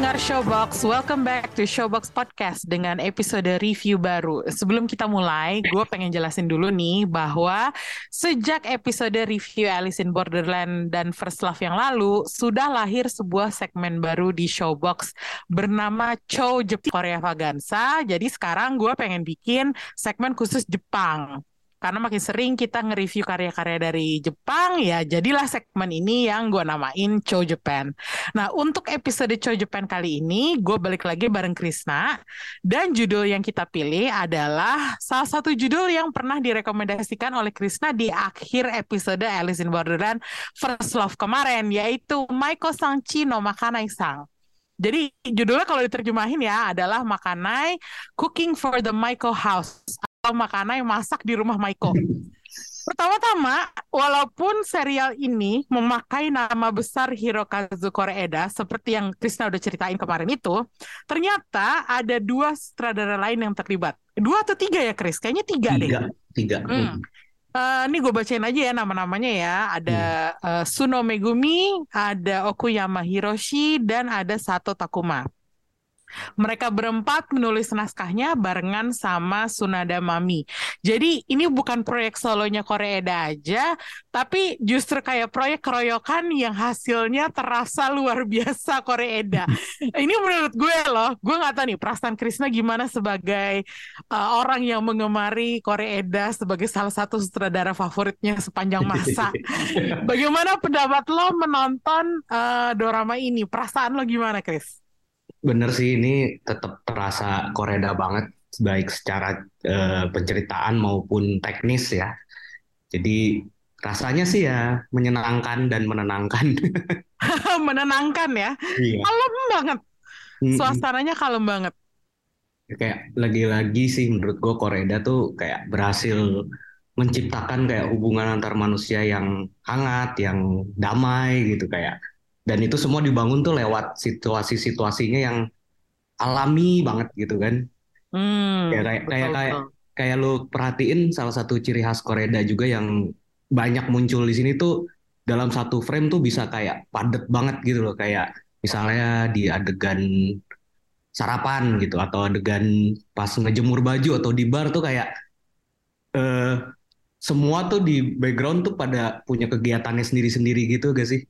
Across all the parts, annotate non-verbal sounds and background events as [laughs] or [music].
Pendengar Showbox, welcome back to Showbox Podcast dengan episode review baru. Sebelum kita mulai, gue pengen jelasin dulu nih bahwa sejak episode review Alice in Borderland dan First Love yang lalu, sudah lahir sebuah segmen baru di Showbox bernama Chow Jepang Korea Vagansa. Jadi sekarang gue pengen bikin segmen khusus Jepang karena makin sering kita nge-review karya-karya dari Jepang, ya jadilah segmen ini yang gue namain Chow Japan. Nah, untuk episode Chow Japan kali ini, gue balik lagi bareng Krisna, dan judul yang kita pilih adalah salah satu judul yang pernah direkomendasikan oleh Krisna di akhir episode Alice in Borderland First Love kemarin, yaitu Maiko Sang Chino Makanai Sang. Jadi judulnya kalau diterjemahin ya adalah Makanai Cooking for the Maiko House atau Makanai masak di rumah Maiko. [laughs] Pertama-tama, walaupun serial ini memakai nama besar Hirokazu Koreeda seperti yang Krisna udah ceritain kemarin itu, ternyata ada dua sutradara lain yang terlibat. Dua atau tiga ya, Kris? Kayaknya tiga, deh. tiga tiga Hmm. Eh, ini gue bacain aja ya nama-namanya ya. Ada eh, Suno Megumi, ada Okuyama Hiroshi, dan ada Sato Takuma. Mereka berempat menulis naskahnya barengan sama Sunada Mami. Jadi ini bukan proyek solonya Koreeda aja, tapi justru kayak proyek keroyokan yang hasilnya terasa luar [laughs] biasa Koreeda. ini menurut gue loh, gue nggak tahu nih perasaan Krisna gimana sebagai uh, orang yang mengemari Koreeda sebagai salah satu sutradara favoritnya sepanjang masa. [laughs] Bagaimana pendapat lo menonton uh, dorama ini? Perasaan lo gimana, Kris? Bener sih ini tetap terasa Koreda banget baik secara eh, penceritaan maupun teknis ya jadi rasanya sih ya menyenangkan dan menenangkan [laughs] Menenangkan ya. iya Kalem banget. Suasananya kalem banget. kayak lagi-lagi sih menurut gue Koreda tuh kayak berhasil menciptakan kayak hubungan antar manusia yang hangat yang damai gitu kayak dan itu semua dibangun tuh lewat situasi-situasinya yang alami banget gitu kan Hmm, Ya kayak kayak betul, kayak betul. kayak lu perhatiin salah satu ciri khas Koreda juga yang banyak muncul di sini tuh dalam satu frame tuh bisa kayak padet banget gitu loh kayak misalnya di adegan sarapan gitu atau adegan pas ngejemur baju atau di bar tuh kayak eh semua tuh di background tuh pada punya kegiatannya sendiri-sendiri gitu gak sih?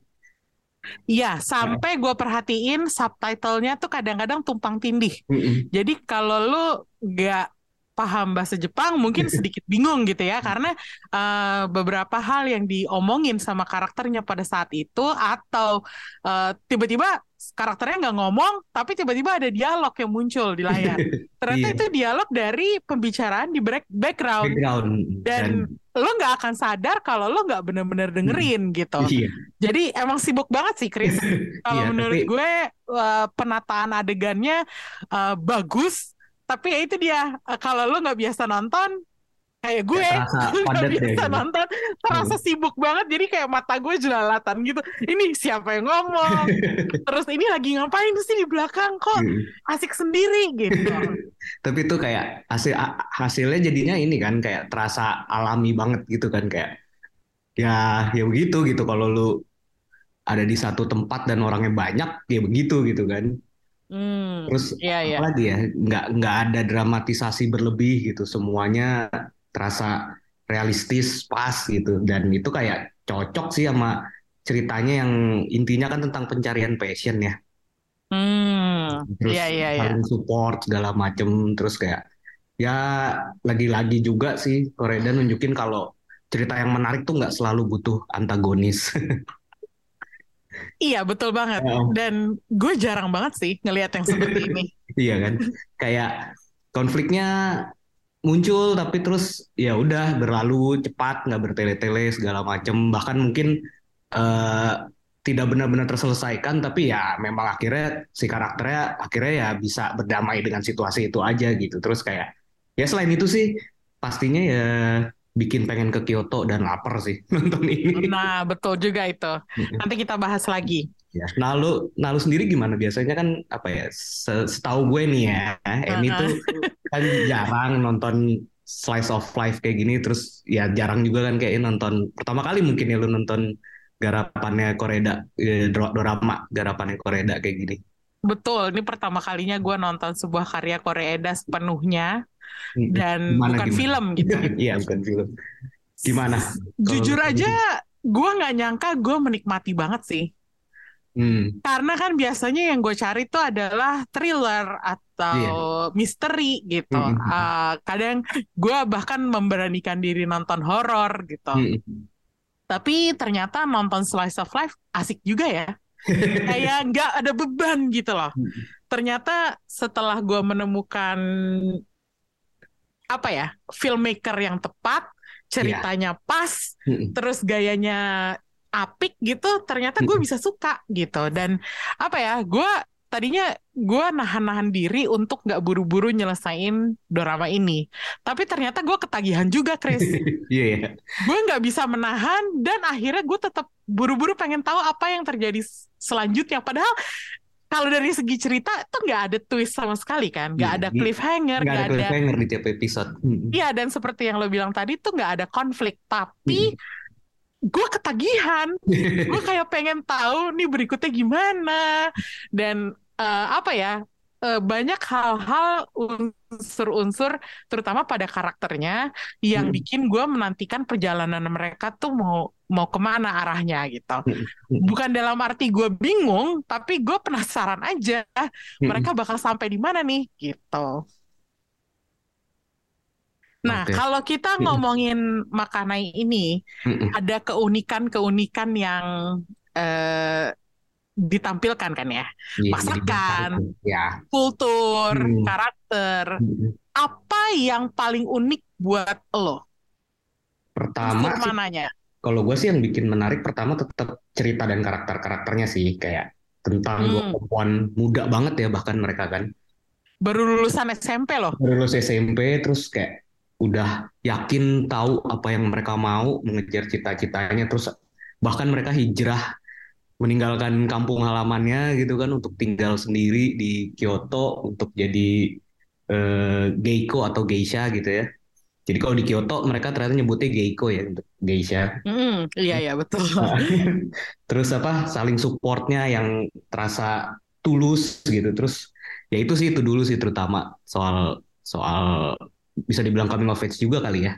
Iya, sampai gue perhatiin subtitlenya tuh kadang-kadang tumpang tindih. Mm-mm. Jadi kalau lu gak paham bahasa Jepang mungkin sedikit bingung gitu ya karena eh, beberapa hal yang diomongin sama karakternya pada saat itu atau eh, tiba-tiba karakternya nggak ngomong tapi tiba-tiba ada dialog yang muncul di layar. [laughs] Ternyata Iya. itu dialog dari pembicaraan di back- background Background dan lo nggak akan sadar kalau lo nggak bener-bener dengerin gitu. iya Jadi emang sibuk banget sih Chris. [laughs] Kalau Iya, menurut tapi- gue eh, penataan adegannya eh, bagus, tapi ya itu dia eh, kalau lo nggak biasa nonton kayak gue nggak [laughs] padat ya biasa gitu. nonton, terasa sibuk banget. Jadi kayak mata gue jelalatan gitu. Ini siapa yang ngomong? [laughs] Terus ini lagi ngapain sih di belakang kok asik sendiri gitu. [laughs] Tapi itu kayak hasil hasilnya jadinya ini kan kayak terasa alami banget gitu kan kayak ya ya begitu gitu kalau lu ada di satu tempat dan orangnya banyak ya begitu gitu kan. Hmm, Terus iya iya. apa lagi ya nggak nggak ada dramatisasi berlebih gitu semuanya terasa realistis pas gitu dan itu kayak cocok sih sama ceritanya yang intinya kan tentang pencarian passion ya. Hmm, terus iya iya iya. saling support segala macem terus kayak ya lagi-lagi juga sih Koreda nunjukin kalau cerita yang menarik tuh nggak selalu butuh antagonis Iya betul banget. Ya. Dan gue jarang banget sih ngelihat yang seperti ini. [laughs] iya kan kayak konfliknya muncul tapi terus ya udah berlalu cepat nggak bertele-tele segala macem bahkan mungkin eh, tidak benar-benar terselesaikan tapi ya memang akhirnya si karakternya akhirnya ya bisa berdamai dengan situasi itu aja gitu terus kayak ya selain itu sih pastinya ya bikin pengen ke Kyoto dan lapar sih [laughs] nonton ini. Nah, betul juga itu. Nanti kita bahas lagi. Ya. Nah lu, nah lu sendiri gimana? Biasanya kan apa ya? se- Setahu gue nih ya, Emi Uh-uh. tuh kan jarang nonton slice of life kayak gini. Terus ya jarang juga kan kayak nonton. Pertama kali mungkin ya lu nonton garapannya Koreda, eh, dra- dorama garapannya Koreda kayak gini. Betul, ini pertama kalinya gue nonton sebuah karya Koreeda sepenuhnya dan Gimana, bukan gimana? film gitu. [laughs] Iya bukan film. Gimana? Jujur aja, gue nggak nyangka gue menikmati banget sih. Hmm, Karena kan biasanya yang gue cari itu adalah thriller atau misteri gitu. Mm-mm. Uh, kadang gue bahkan memberanikan diri nonton horor gitu. mm, Tapi ternyata nonton slice of life asik juga ya. [laughs] Kayak nggak ada beban gitu loh. Mm. Ternyata setelah gue menemukan apa ya filmmaker yang tepat, ceritanya pas, mm, terus gayanya apik gitu, ternyata gue bisa suka gitu. Dan apa ya, gue tadinya gue nahan-nahan diri untuk nggak buru-buru nyelesain dorama ini. Tapi ternyata gue ketagihan juga, Chris. [laughs] Iya ya. gue nggak bisa menahan dan akhirnya gue tetap buru-buru pengen tahu apa yang terjadi selanjutnya. Padahal kalau dari segi cerita tuh nggak ada twist sama sekali kan, nggak Iya, ada cliffhanger, Nggak ada ada cliffhanger di tiap episode. Iya, dan seperti yang lo bilang tadi tuh nggak ada konflik, tapi gue ketagihan, [laughs] gue kayak pengen tahu nih berikutnya gimana, dan eh, apa ya, eh, banyak hal-hal unsur-unsur, terutama pada karakternya, yang Mm. bikin gue menantikan perjalanan mereka tuh mau mau ke mana arahnya gitu. Mm. Bukan dalam arti gue bingung, tapi gue penasaran aja mereka bakal sampai di mana nih gitu. Nah, Oke. kalau kita ngomongin Makanai ini, mm, ada keunikan-keunikan yang eh, ditampilkan kan ya? Iya, Masakan. Ya. Kultur, Hmm. karakter. Mm. Apa yang paling unik buat lo? Pertama sih, mananya? kalau gue sih yang bikin menarik pertama tetap cerita dan karakter-karakternya sih kayak tentang dua Hmm. perempuan muda banget ya bahkan mereka kan Baru lulusan SMP loh. baru lulus SMP terus kayak udah yakin tahu apa yang mereka mau mengejar cita-citanya terus bahkan mereka hijrah meninggalkan kampung halamannya gitu kan untuk tinggal sendiri di Kyoto untuk jadi eh, geiko atau geisha gitu ya. Jadi kalau di Kyoto mereka ternyata nyebutnya geiko ya untuk geisha. Mm, iya iya betul. [laughs] Terus apa saling supportnya yang terasa tulus gitu. Terus ya itu sih itu dulu sih terutama soal soal bisa dibilang coming of age juga kali ya.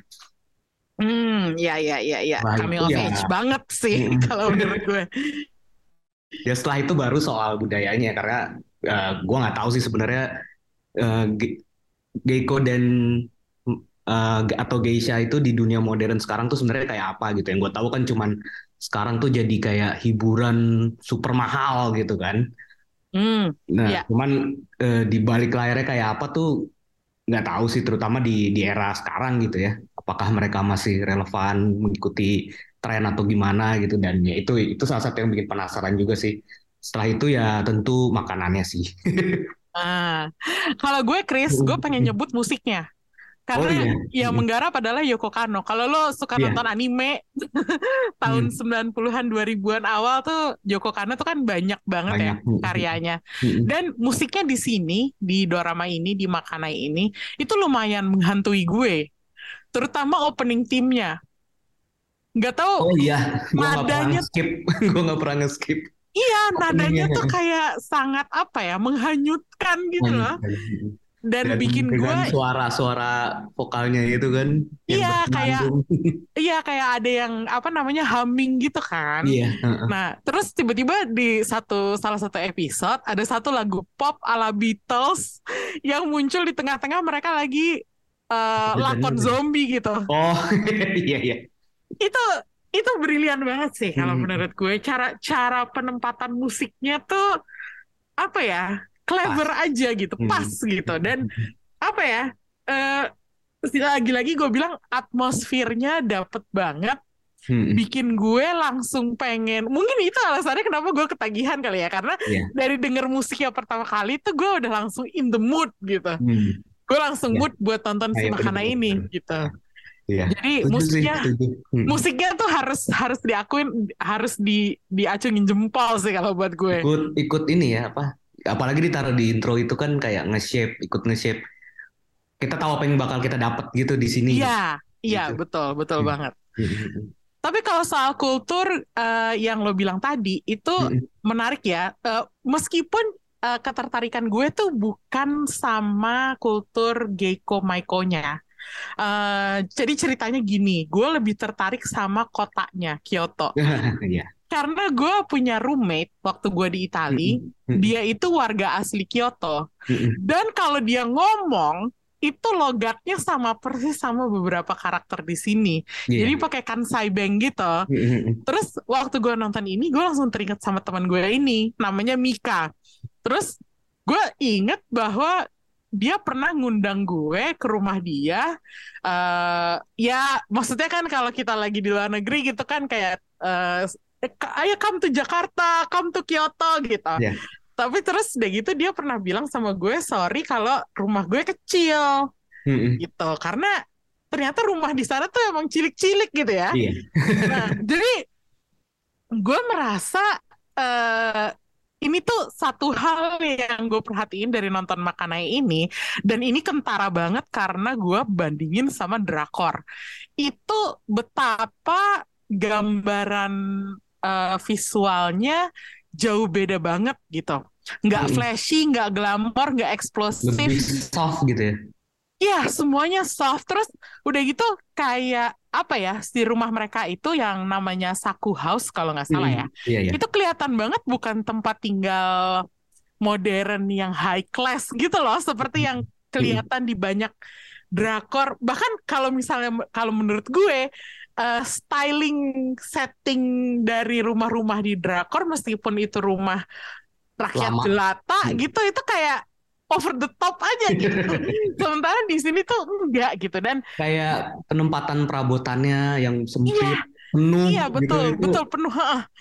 Hmm, iya iya iya iya. Wah, Coming of ya. age banget sih Mm. [laughs] kalau menurut gue. Ya setelah itu baru soal budayanya karena eh, gua nggak tahu sih sebenarnya eh, ge- geiko dan eh, ge- atau geisha itu di dunia modern sekarang tuh sebenarnya kayak apa gitu. Yang gue tahu kan cuman sekarang tuh jadi kayak hiburan super mahal gitu kan. Hmm, Nah, Iya. cuman eh, di balik layarnya kayak apa tuh nggak tahu sih, terutama di di era sekarang gitu ya. Apakah mereka masih relevan mengikuti tren atau gimana gitu? Dan ya itu itu salah satu yang bikin penasaran juga sih. Setelah itu ya tentu makanannya sih. [laughs] Ah, kalau gue Chris, gue pengen nyebut musiknya. Oh Karena iya. yang menggarap adalah Yoko Kanno. Kalau lo suka Iya. nonton anime [laughs] tahun Hmm. 90-an 2000-an awal tuh Yoko Kanno tuh kan banyak banget ya Banyak. Hmm. karyanya. Dan musiknya di sini, di dorama ini, di Makanai ini, itu lumayan menghantui gue. Terutama opening timnya. Nggak tahu, Oh iya, gua nggak pernah nadanya- skip, [laughs] gua nggak pernah nge-skip. iya nadanya tuh kayak sangat apa ya, menghanyutkan gitu loh. Dan, Dan bikin gue suara-suara vokalnya itu kan, Iya, kayak-. [laughs] Iya kayak ada yang apa namanya humming gitu kan. Iya. Nah, terus tiba-tiba di satu salah satu episode ada satu lagu pop ala Beatles yang muncul di tengah-tengah mereka lagi eh, Ada lakon zombie gitu. Oh [laughs] iya iya. Itu itu brilian banget sih kalau Hmm. menurut gue. Cara cara penempatan musiknya tuh apa ya? Clever aja gitu, Hmm. pas gitu. Dan apa ya? eh lagi-lagi gue bilang atmosfernya dapet banget Hmm. bikin gue langsung pengen mungkin itu alasannya kenapa gue ketagihan kali ya karena Iya. dari denger musiknya pertama kali tuh gue udah langsung in the mood gitu Hmm. gue langsung Iya. mood buat tonton si Makana ini gitu Iya. Jadi Setuju sih, musiknya setuju. Mm. musiknya tuh harus harus diakuin harus di diacungin jempol sih kalau buat gue. Ikut ikut ini ya apa? Apalagi ditaruh di intro itu kan kayak nge-shape, ikut nge-shape. Kita tahu apa yang bakal kita dapat gitu di sini. Iya, iya Gitu. betul betul Hmm. banget. Mm-mm. Tapi kalau soal kultur eh, yang lo bilang tadi itu Mm-mm. menarik ya. Eh, meskipun eh, ketertarikan gue tuh bukan sama kultur Geiko Maiko-nya. Eh, jadi ceritanya gini, gue lebih tertarik sama kotanya Kyoto. [laughs] Iya. Karena gue punya roommate waktu gue di Itali, dia itu warga asli Kyoto. Dan kalau dia ngomong, itu logatnya sama persis sama beberapa karakter di sini. Iya. Jadi pakai kansai bang gitu. Terus waktu gue nonton ini, gue langsung teringat sama teman gue ini, namanya Mika. Terus gue inget bahwa dia pernah ngundang gue ke rumah dia. eh ya, maksudnya kan kalau kita lagi di luar negeri gitu kan kayak, eh, ayo come to Jakarta, come to Kyoto gitu. Iya. Tapi terus udah gitu dia pernah bilang sama gue, sorry kalau rumah gue kecil Mm-mm. gitu. Karena ternyata rumah di sana tuh emang cilik-cilik gitu ya. Iya. Nah, [laughs] jadi gue merasa eh ini tuh satu hal yang gue perhatiin dari nonton Makanai ini, dan ini kentara banget karena gue bandingin sama drakor. Itu betapa gambaran eh, visualnya jauh beda banget gitu. Nggak Mm. flashy, nggak glamor, nggak eksplosif. Lebih soft gitu ya. Iya, semuanya soft. Terus udah gitu kayak apa ya, si rumah mereka itu yang namanya Saku House kalau nggak salah ya. Mm. Iya, iya. Itu kelihatan banget bukan tempat tinggal modern yang high class gitu loh, seperti yang kelihatan di banyak drakor. Bahkan kalau misalnya kalau menurut gue eh, styling setting dari rumah-rumah di drakor meskipun itu rumah rakyat Lama. jelata Hmm. gitu itu kayak over the top aja gitu. [laughs] Sementara di sini tuh enggak gitu dan Kayak penempatan perabotannya yang sempit, iya penuh iya gitu. betul Itu betul penuh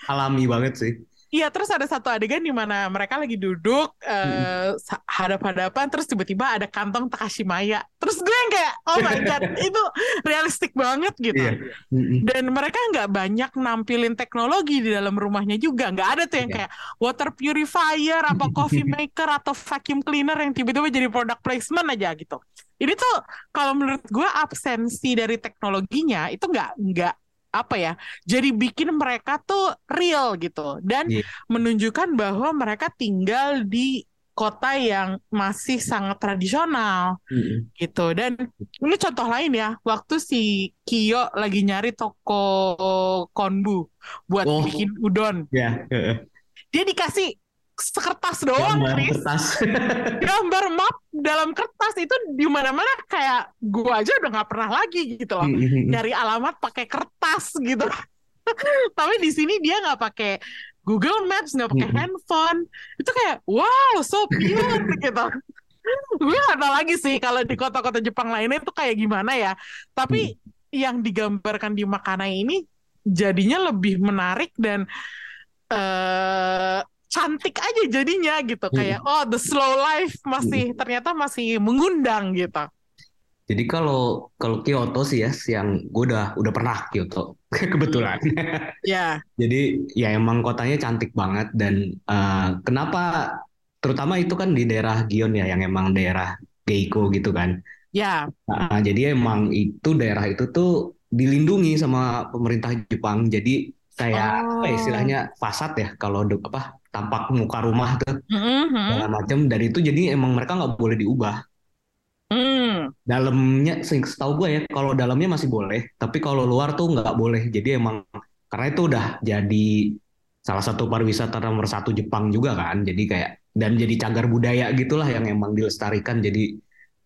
alami banget sih. Iya, terus ada satu adegan di mana mereka lagi duduk eh, sa- hadap-hadapan, terus tiba-tiba ada kantong Takashimaya. Terus gue yang kayak, oh my god, [laughs] itu realistik banget gitu. Mm-mm. Dan mereka nggak banyak nampilin teknologi di dalam rumahnya juga, nggak ada tuh yang Iya. kayak water purifier, apa coffee [laughs] maker, atau vacuum cleaner yang tiba-tiba jadi product placement aja gitu. Ini tuh kalau menurut gue absensi dari teknologinya itu nggak nggak apa ya, jadi bikin mereka tuh real gitu dan Iya. menunjukkan bahwa mereka tinggal di kota yang masih sangat tradisional Mm-mm. gitu dan ini contoh lain ya waktu si Kyo lagi nyari toko konbu buat Oh. bikin udon Ya, heeh. dia dikasih sekertas doang Gambar Chris. kertas. [laughs] [laughs] gambar map dalam kertas itu di mana-mana kayak gua aja udah nggak pernah lagi gitu loh. Mm-mm. nyari alamat pakai kertas gitu. [laughs] Tapi di sini dia nggak pakai Google Maps nggak pakai handphone. Itu kayak wow so pure gitu. Gue nggak tahu lagi sih kalau di kota-kota Jepang lainnya itu kayak gimana ya. Tapi yang digambarkan di Makanai ini jadinya lebih menarik dan eh cantik aja jadinya gitu kayak oh the slow life masih ternyata masih mengundang gitu Jadi kalau kalau Kyoto sih ya, yang gue udah udah pernah Kyoto [laughs] kebetulan. ya [laughs] Jadi ya emang kotanya cantik banget dan eh, kenapa terutama itu kan di daerah Gion ya yang emang daerah Geiko gitu kan. ya Nah, jadi emang itu daerah itu tuh dilindungi sama pemerintah Jepang. Jadi kayak apa ya Oh. istilahnya fasad ya kalau apa tampak muka rumah tuh mm-mm. segala macam dari itu jadi emang mereka nggak boleh diubah. Hmm. Dalamnya se- setahu gue ya kalau dalamnya masih boleh, tapi kalau luar tuh nggak boleh. Jadi emang karena itu udah jadi salah satu pariwisata nomor satu Jepang juga kan. Jadi kayak dan jadi cagar budaya gitulah yang emang dilestarikan. Jadi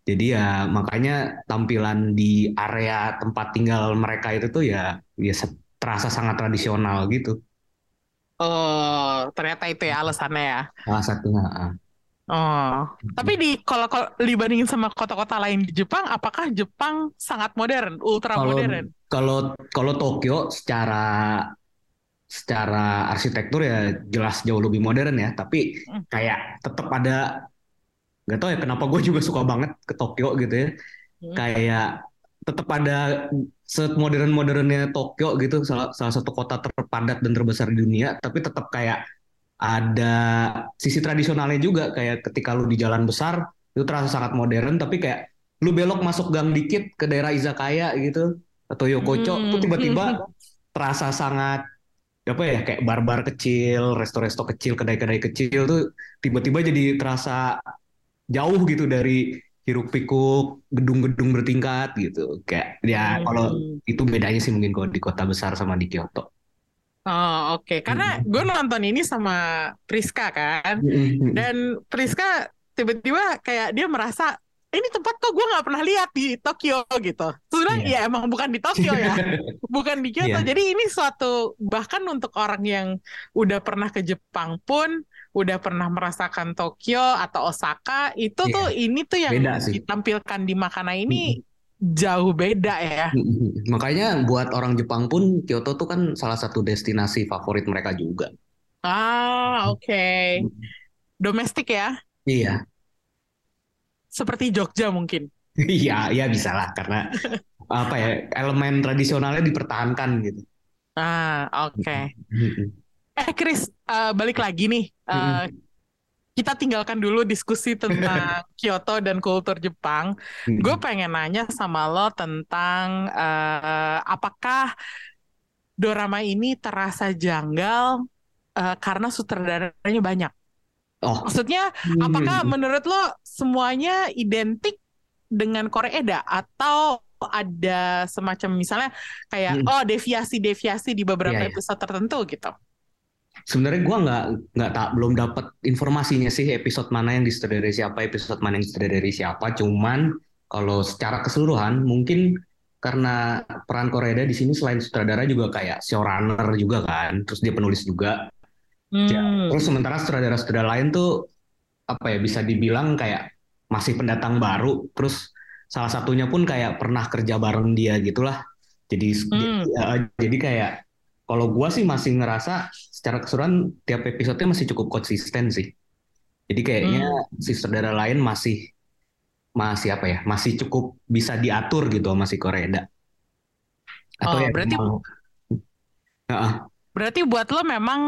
jadi ya makanya tampilan di area tempat tinggal mereka itu tuh ya ya terasa sangat tradisional gitu. Oh, ternyata itu ya alasannya ya. Salah satunya. ah. Oh, tapi di kalau kalau dibandingin sama kota-kota lain di Jepang, apakah Jepang sangat modern, ultra modern? kalau kalau Tokyo secara secara arsitektur ya jelas jauh lebih modern ya, tapi Hmm. kayak tetap ada nggak tahu ya kenapa gue juga suka banget ke Tokyo gitu ya. Hmm. Kayak tetap ada semodern modernnya Tokyo gitu salah, salah satu kota terpadat dan terbesar di dunia tapi tetap kayak ada sisi tradisionalnya juga kayak ketika lu di jalan besar itu terasa sangat modern tapi kayak lu belok masuk gang dikit ke daerah izakaya gitu atau yokocho Hmm. tuh tiba-tiba [laughs] terasa sangat apa ya kayak bar-bar kecil, resto-resto kecil, kedai-kedai kecil tuh tiba-tiba jadi terasa jauh gitu dari hiruk pikuk gedung-gedung bertingkat gitu. Kayak ya Hmm. kalau itu bedanya sih mungkin kalau di kota besar sama di Kyoto. Oh, oke. Karena gue nonton ini sama Priska kan. Mm-mm. Dan Priska tiba-tiba kayak dia merasa ini tempat kok gue nggak pernah lihat di Tokyo gitu. Sebenarnya Iya. ya emang bukan di Tokyo ya, [laughs] bukan di Kyoto. Iya. Jadi ini suatu bahkan untuk orang yang udah pernah ke Jepang pun, udah pernah merasakan Tokyo atau Osaka, itu Iya. tuh ini tuh yang ditampilkan di makanan ini jauh beda ya. Mm-mm. Makanya buat orang Jepang pun Kyoto tuh kan salah satu destinasi favorit mereka juga. Ah, oke. Domestik ya, Iya, seperti Jogja mungkin. [laughs] iya, iya bisa lah karena [laughs] apa ya elemen tradisionalnya dipertahankan gitu. Ah, oke. Mm-mm. Eh Chris, eh, balik lagi nih. Eh, kita tinggalkan dulu diskusi [laughs] tentang Kyoto dan kultur Jepang. Mm-mm. Gue pengen nanya sama lo tentang eh, apakah dorama ini terasa janggal eh, karena sutradaranya banyak. Oh, Maksudnya, apakah menurut lo semuanya identik dengan Koreeda atau ada semacam misalnya kayak Hmm. oh deviasi-deviasi di beberapa Iya, iya. episode tertentu gitu? Sebenarnya gua nggak nggak tak belum dapat informasinya sih episode mana yang disutradarai siapa, episode mana yang disutradarai siapa. Cuman kalau secara keseluruhan mungkin karena peran Koreeda di sini selain sutradara juga kayak showrunner juga kan, terus dia penulis juga. Ya, Hmm. terus sementara sutradara-sutradara lain tuh apa ya bisa dibilang kayak masih pendatang baru. Terus salah satunya pun kayak pernah kerja bareng dia gitulah. Jadi Hmm. ya, jadi kayak kalau gua sih masih ngerasa secara keseluruhan tiap episodenya masih cukup konsisten sih. Jadi kayaknya si saudara lain masih masih apa ya masih cukup bisa diatur gitu sama si Koreda. Oh, Atau ya berarti- memang- Heeh. Berarti buat lo memang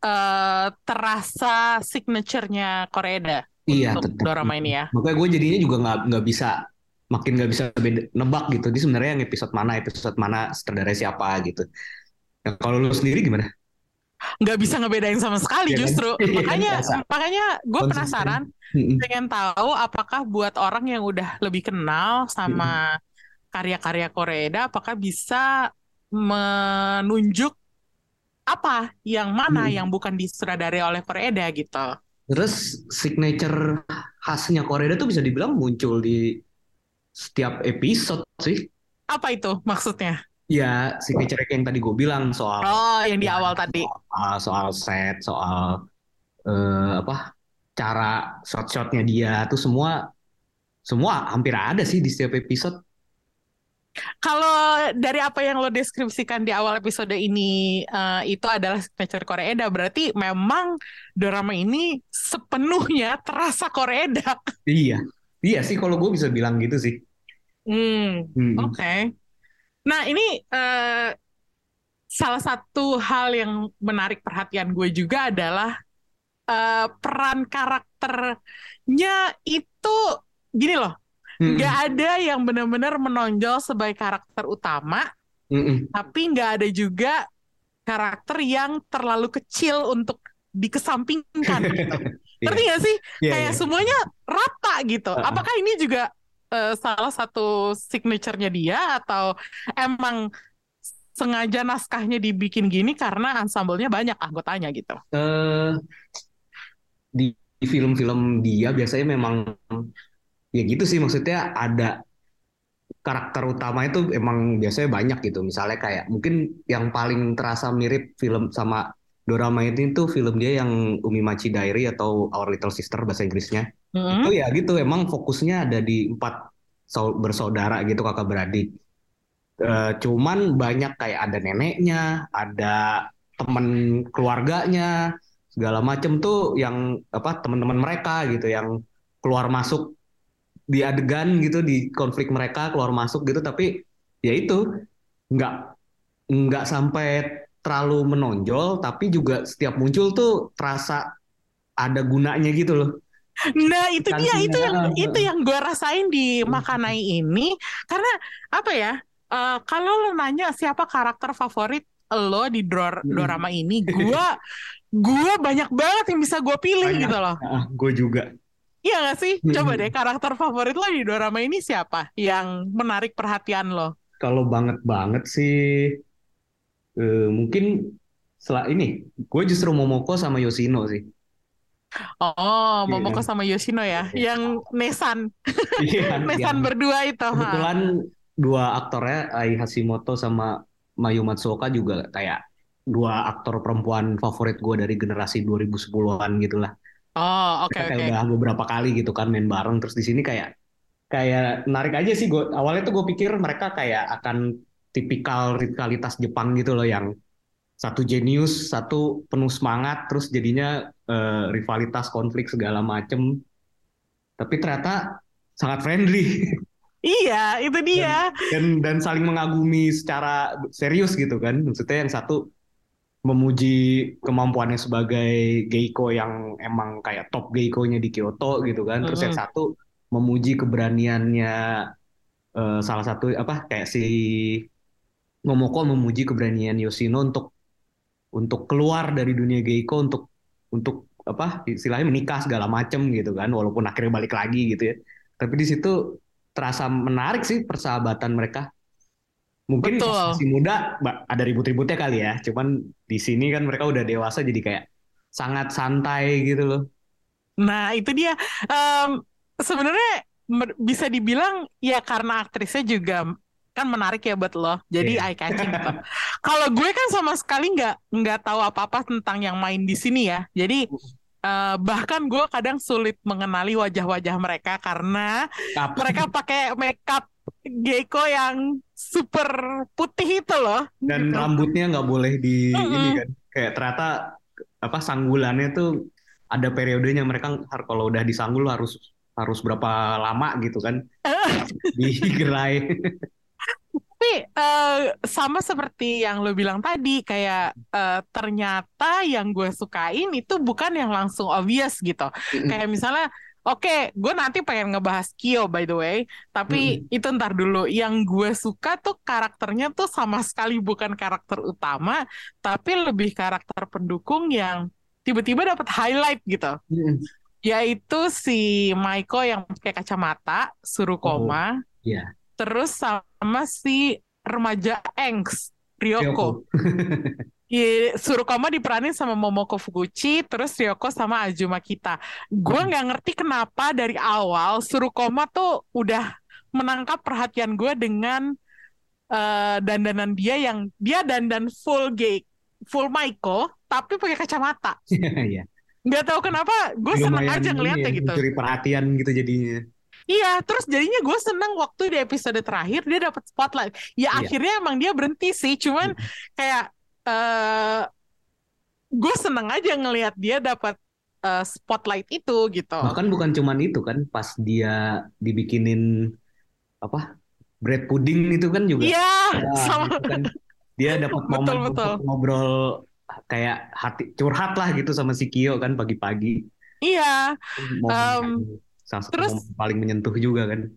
eh, terasa signaturenya Koreeda Iya, untuk tetap. dorama ini ya? Makanya gue jadinya juga nggak nggak bisa makin nggak bisa beda- nebak gitu. Di sebenarnya yang episode mana episode mana sutradara siapa gitu. Nah, kalau lu sendiri gimana? Nggak bisa ngebedain sama sekali Iya kan? justru. Iya, Makanya, biasa. makanya gue penasaran, pengen tahu apakah buat orang yang udah lebih kenal sama karya-karya Koreeda, apakah bisa menunjuk apa yang mana Hmm. yang bukan disutradarai oleh Koreeda gitu? Terus signature khasnya Korea tuh bisa dibilang muncul di setiap episode sih. Apa itu maksudnya? Ya, signature yang tadi gue bilang soal Oh, yang di Ya, awal tadi. soal, soal set, soal eh, apa cara shot-shotnya dia tuh semua semua hampir ada sih di setiap episode. Kalau dari apa yang lo deskripsikan di awal episode ini eh, itu adalah signature Koreeda, berarti memang drama ini sepenuhnya terasa Koreeda. Iya, iya sih kalau gue bisa bilang gitu sih. Hmm, Mm-mm. oke. Nah, ini eh, salah satu hal yang menarik perhatian gue juga adalah eh, peran karakternya itu gini loh, Mm-mm. nggak ada yang benar-benar menonjol sebagai karakter utama. Mm-mm. tapi nggak ada juga karakter yang terlalu kecil untuk dikesampingkan gitu. [laughs] Iya. Ngerti nggak sih? Iya, Kayak iya. semuanya rata gitu. Uh-uh. Apakah ini juga eh, salah satu signaturenya dia atau emang sengaja naskahnya dibikin gini karena ensemble-nya banyak anggotanya gitu? eh di film-film dia biasanya memang ya gitu sih maksudnya ada karakter utama itu emang biasanya banyak gitu misalnya kayak mungkin yang paling terasa mirip film sama dorama ini tuh film dia yang Umimachi Diary atau Our Little Sister bahasa Inggrisnya Hmm? itu ya gitu emang fokusnya ada di empat sau- bersaudara gitu kakak beradik. Eh, cuman banyak kayak ada neneknya ada temen keluarganya segala macem tuh yang apa teman-teman mereka gitu yang keluar masuk di adegan gitu di konflik mereka keluar masuk gitu. Tapi ya itu nggak nggak sampai terlalu menonjol tapi juga setiap muncul tuh terasa ada gunanya gitu loh Nah itu dia itu yang itu yang gue rasain di Makanai ini. Karena apa ya eh, kalau lo nanya siapa karakter favorit lo di dor- Mm-mm. dorama ini [laughs] gue gue banyak banget yang bisa gue pilih Banyak. gitu loh. Gue juga. Iya gak sih? Coba Mm-mm. deh karakter favorit lo di dorama ini siapa yang menarik perhatian lo? Kalau banget banget sih eh, mungkin setelah ini gue justru Momoko sama Yoshino sih Oh Iya. Momoko sama Yoshino ya Iya. yang Nesan [laughs] Iya, [laughs] Nesan yang- berdua itu ha. kebetulan dua aktornya Ai Hashimoto sama Mayu Matsuoka juga kayak dua aktor perempuan favorit gue dari generasi 2010-an gitu lah. Oh oke Kita oke kayak udah beberapa kali gitu kan main bareng terus di sini kayak kayak menarik aja sih gue awalnya tuh gue pikir mereka kayak akan tipikal rivalitas Jepang gitu loh yang satu jenius, satu penuh semangat, terus jadinya eh, rivalitas konflik segala macem. Tapi ternyata sangat friendly. Iya itu dia dan dan saling mengagumi secara serius gitu kan maksudnya yang satu memuji kemampuannya sebagai geiko yang emang kayak top geikonya di Kyoto gitu kan terus yang satu memuji keberaniannya eh, salah satu apa kayak si Momoko memuji keberanian Yoshino untuk untuk keluar dari dunia geiko untuk untuk apa istilahnya menikah segala macem gitu kan walaupun akhirnya balik lagi gitu ya tapi di situ terasa menarik sih persahabatan mereka. Mungkin pas Betul. masih muda ada ribut-ributnya kali ya. Cuman di sini kan mereka udah dewasa jadi kayak sangat santai gitu loh. Nah, itu dia. Em, sebenarnya bisa dibilang ya karena aktrisnya juga kan menarik ya buat lo. Jadi Iya. eye catching gitu. [laughs] Kalau gue kan sama sekali nggak nggak tahu apa-apa tentang yang main di sini ya. Jadi eh, bahkan gue kadang sulit mengenali wajah-wajah mereka karena Apa? mereka [laughs] pakai makeup gecko yang super putih itu loh. Dan Gitu. rambutnya nggak boleh di Mm-mm. ini kan. Kayak ternyata apa sanggulannya tuh ada periodenya mereka kalau udah disanggul harus harus berapa lama gitu kan digerai. [laughs] Tapi eh, sama seperti yang lo bilang tadi, kayak eh, ternyata yang gue sukain itu bukan yang langsung obvious gitu. Kayak misalnya, oke, gue nanti pengen ngebahas Kyo by the way, tapi itu ntar dulu. Yang gue suka tuh karakternya tuh sama sekali bukan karakter utama, tapi lebih karakter pendukung yang tiba-tiba dapat highlight gitu. Yaitu si Maiko yang pakai kacamata, Surukoma. Iya. Terus sama si remaja Engs, Ryoko. [laughs] Iya, Surukoma diperanin sama Momoko Fukuchi, terus Ryoko sama Azuma Kita. Gue Hmm. nggak ngerti kenapa dari awal Surukoma tuh udah menangkap perhatian gue dengan eh, dandanan dia yang dia dandan full gay, full Maiko, tapi pakai kacamata. [laughs] Iya. Nggak tahu kenapa, gue seneng aja ngeliatnya ya, gitu. mencuri perhatian gitu jadinya. Iya, terus jadinya gue seneng waktu di episode terakhir dia dapat spotlight. Ya Iya. akhirnya emang dia berhenti sih, cuman kayak eh gue seneng aja ngelihat dia dapat eh, spotlight itu gitu. Bahkan bukan cuman itu kan, pas dia dibikinin apa bread pudding itu kan juga. Iya, Wah, sama gitu kan. Dia dapat [laughs] momen betul. untuk ngobrol kayak hati curhat lah gitu sama si Kyo kan pagi-pagi. iya. Yang salah satu terus- paling menyentuh juga kan.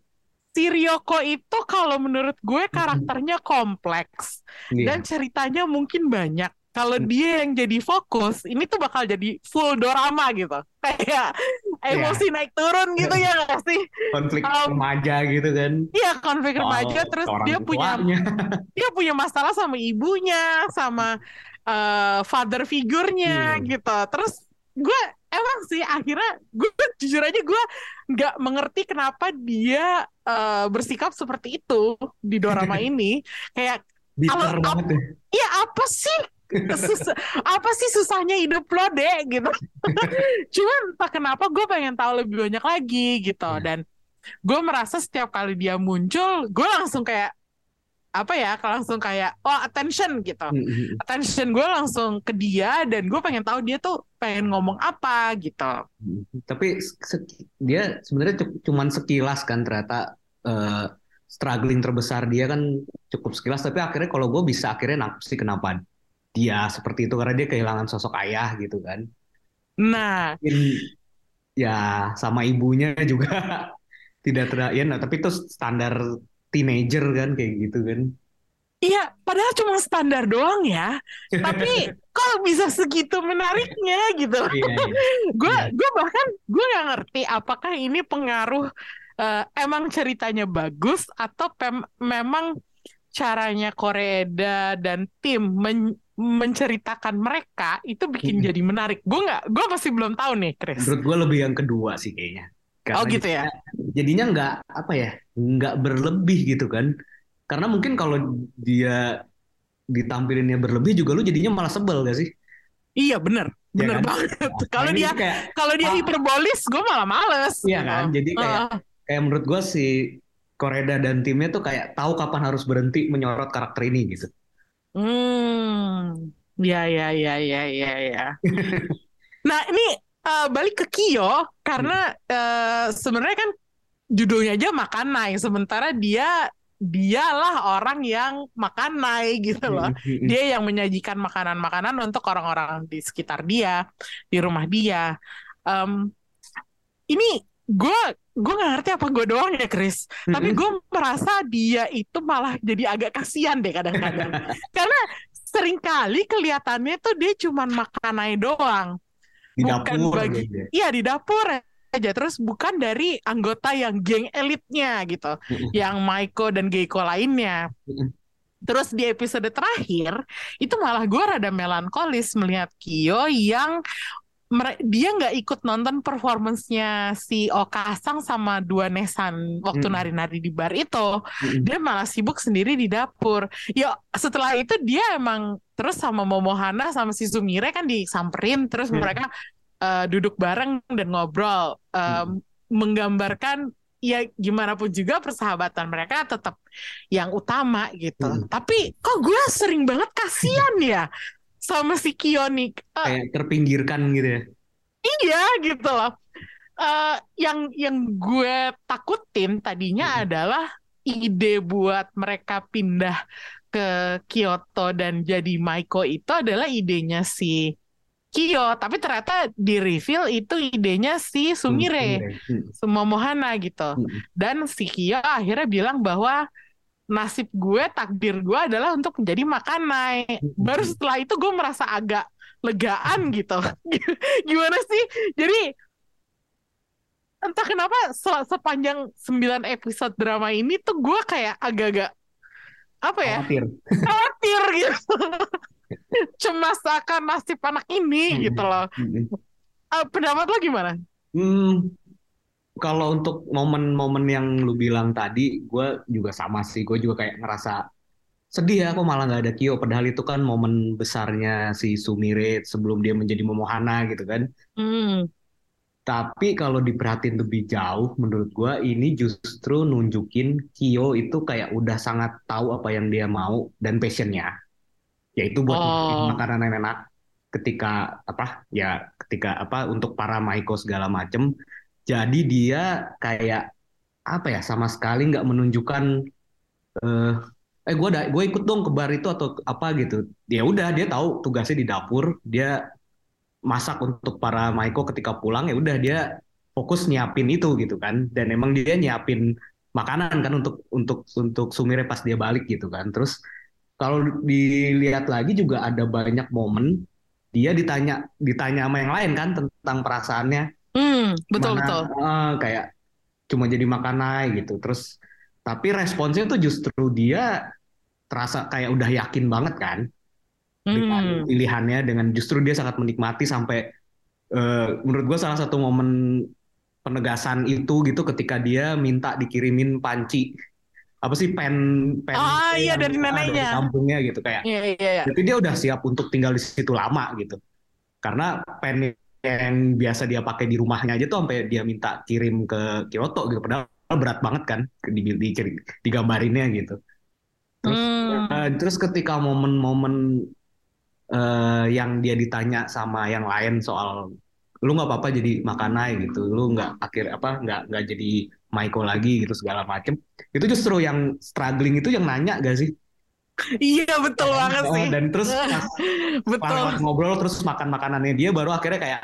Si Ryoko itu kalau menurut gue karakternya kompleks Iya. dan ceritanya mungkin banyak. Kalau Hmm. dia yang jadi fokus, ini tuh bakal jadi full dorama gitu. [laughs] Kayak emosi naik turun gitu [laughs] ya nggak sih? konflik um, remaja gitu kan. Iya konflik remaja Soal terus dia punya tuanya. [laughs] dia punya masalah sama ibunya, sama eh, father figurnya Hmm. gitu. Terus gue emang sih akhirnya gue jujur aja gue nggak mengerti kenapa dia eh, bersikap seperti itu di dorama [laughs] ini. Kayak Bitter Kalau- banget ya. ya apa sih? Sus- apa sih susahnya hidup lo deh gitu. [laughs] Cuman entah kenapa gue pengen tahu lebih banyak lagi gitu Ya. dan gue merasa setiap kali dia muncul gue langsung kayak apa ya langsung kayak oh attention gitu Mm-mm. attention gue langsung ke dia dan gue pengen tahu dia tuh pengen ngomong apa gitu Tapi se- dia sebenarnya cu- cuman sekilas kan ternyata eh, struggling terbesar dia kan cukup sekilas. Tapi akhirnya kalau gue bisa akhirnya nangkep sih kenapa dia seperti itu karena dia kehilangan sosok ayah gitu kan. nah Mungkin ya sama ibunya juga [laughs] tidak ter ya nah, tapi itu standar teenager kan kayak gitu kan. Iya padahal cuma standar doang ya tapi [laughs] kok bisa segitu menariknya gitu iya. gue Iya. [laughs] gue bahkan gue nggak ngerti apakah ini pengaruh eh, emang ceritanya bagus atau pem- memang caranya Koreda dan tim men- menceritakan mereka itu bikin Mm-mm. jadi menarik. Gue nggak, gue masih belum tahu nih, Chris. Menurut gue lebih yang kedua sih kayaknya. Oh Karena gitu ya. jadinya nggak apa ya nggak berlebih gitu kan karena mungkin kalau dia ditampilinnya berlebih juga lu jadinya malah sebel gak sih Iya bener, Ya bener kan? banget. Kalau Nah, ini dia kayak kalau dia Ah. hiperbolis, gue malah males. iya gitu. kan jadi kayak Heeh. kayak menurut gue si Koreda dan timnya tuh kayak tahu kapan harus berhenti menyorot karakter ini gitu Hmm, ya ya ya ya ya ya. [laughs] Nah ini eh, balik ke Kyo karena eh, sebenarnya kan judulnya aja Makanai, sementara dia dialah orang yang makanai gitu loh. Dia yang menyajikan makanan-makanan untuk orang-orang di sekitar dia, di rumah dia. Em, ini gue gue nggak ngerti apa gue doang ya Chris, tapi gue merasa dia itu malah jadi agak kasihan deh kadang-kadang. [laughs] Karena sering kali kelihatannya tuh dia cuman makanai doang. di bukan dapur bagi- ya. Iya di dapur aja terus bukan dari anggota yang geng elitnya gitu, yang Maiko dan Geiko lainnya. Terus di episode terakhir itu malah gue rada melankolis melihat Kyo yang dia nggak ikut nonton performance-nya si Okasang sama dua Nesan waktu Mm. nari-nari di bar itu. Dia malah sibuk sendiri di dapur. Ya setelah itu dia emang terus sama Momohana sama si Sumire kan disamperin terus mereka eh, duduk bareng dan ngobrol Em, menggambarkan ya gimana pun juga persahabatan mereka tetap yang utama gitu. Hmm. Tapi kok gue sering banget kasihan ya sama si Kionik. Eh, kayak terpinggirkan gitu ya Iya gitu loh. Eh, yang yang gue takutin tadinya Mm. adalah ide buat mereka pindah ke Kyoto dan jadi Maiko itu adalah idenya si Kyo, tapi ternyata di reveal itu idenya si Sumire, Mm. Sumomohana gitu. Mm. Dan si Kyo akhirnya bilang bahwa nasib gue, takdir gue adalah untuk menjadi makanai. Baru setelah itu gue merasa agak legaan gitu. [laughs] Gimana sih? Jadi entah kenapa se- sepanjang 9 episode drama ini tuh gue kayak agak-agak apa ya? khawatir khawatir gitu. [laughs] Cemas akan nasib anak ini gitu loh. Mm-mm. Eh, pendapat lo gimana? Hmm, kalau untuk momen-momen yang lu bilang tadi, gue juga sama sih. Gue juga kayak ngerasa sedih ya, kok malah nggak ada Kyo. Padahal itu kan momen besarnya si Sumire sebelum dia menjadi Momohana gitu kan. Hmm. Tapi kalau diperhatiin lebih jauh, menurut gue ini justru nunjukin Kyo itu kayak udah sangat tahu apa yang dia mau dan passionnya, yaitu buat Oh. makanan enak ketika apa ya ketika apa untuk para Maiko segala macem. Jadi dia kayak apa ya sama sekali nggak menunjukkan eh eh gue gue ikut dong ke bar itu atau apa gitu. Ya udah dia tahu tugasnya di dapur, dia masak untuk para Maiko ketika pulang ya udah dia fokus nyiapin itu gitu kan. Dan emang dia nyiapin makanan kan untuk untuk untuk Sumire pas dia balik gitu kan. Terus kalau dilihat lagi juga ada banyak momen dia ditanya ditanya sama yang lain kan tentang perasaannya Hmm, betul Mana, betul. eh, kayak cuma jadi makanai gitu. Terus tapi responsnya tuh justru dia terasa kayak udah yakin banget kan dengan Hmm. pilihannya dengan justru dia sangat menikmati sampai eh, menurut gua salah satu momen penegasan itu gitu ketika dia minta dikirimin panci apa sih pen pen Ah, iya, yang- dari neneknya. kampungnya gitu kayak Iya iya iya. Berarti dia udah siap untuk tinggal di situ lama gitu. Karena pen yang biasa dia pakai di rumahnya aja tuh sampai dia minta kirim ke Kyoto gitu. Padahal berat banget kan di, di, di- digambarinnya gitu. Terus Hmm. eh, terus ketika momen-momen eh, yang dia ditanya sama yang lain soal lu nggak apa-apa jadi makanai gitu, lu nggak akhir apa nggak nggak jadi Maiko lagi gitu segala macem. Itu justru yang struggling itu yang nanya gak sih? Iya betul banget Oh, sih. dan terus [laughs] pas Betul. pas ngobrol terus makan makanannya dia baru akhirnya kayak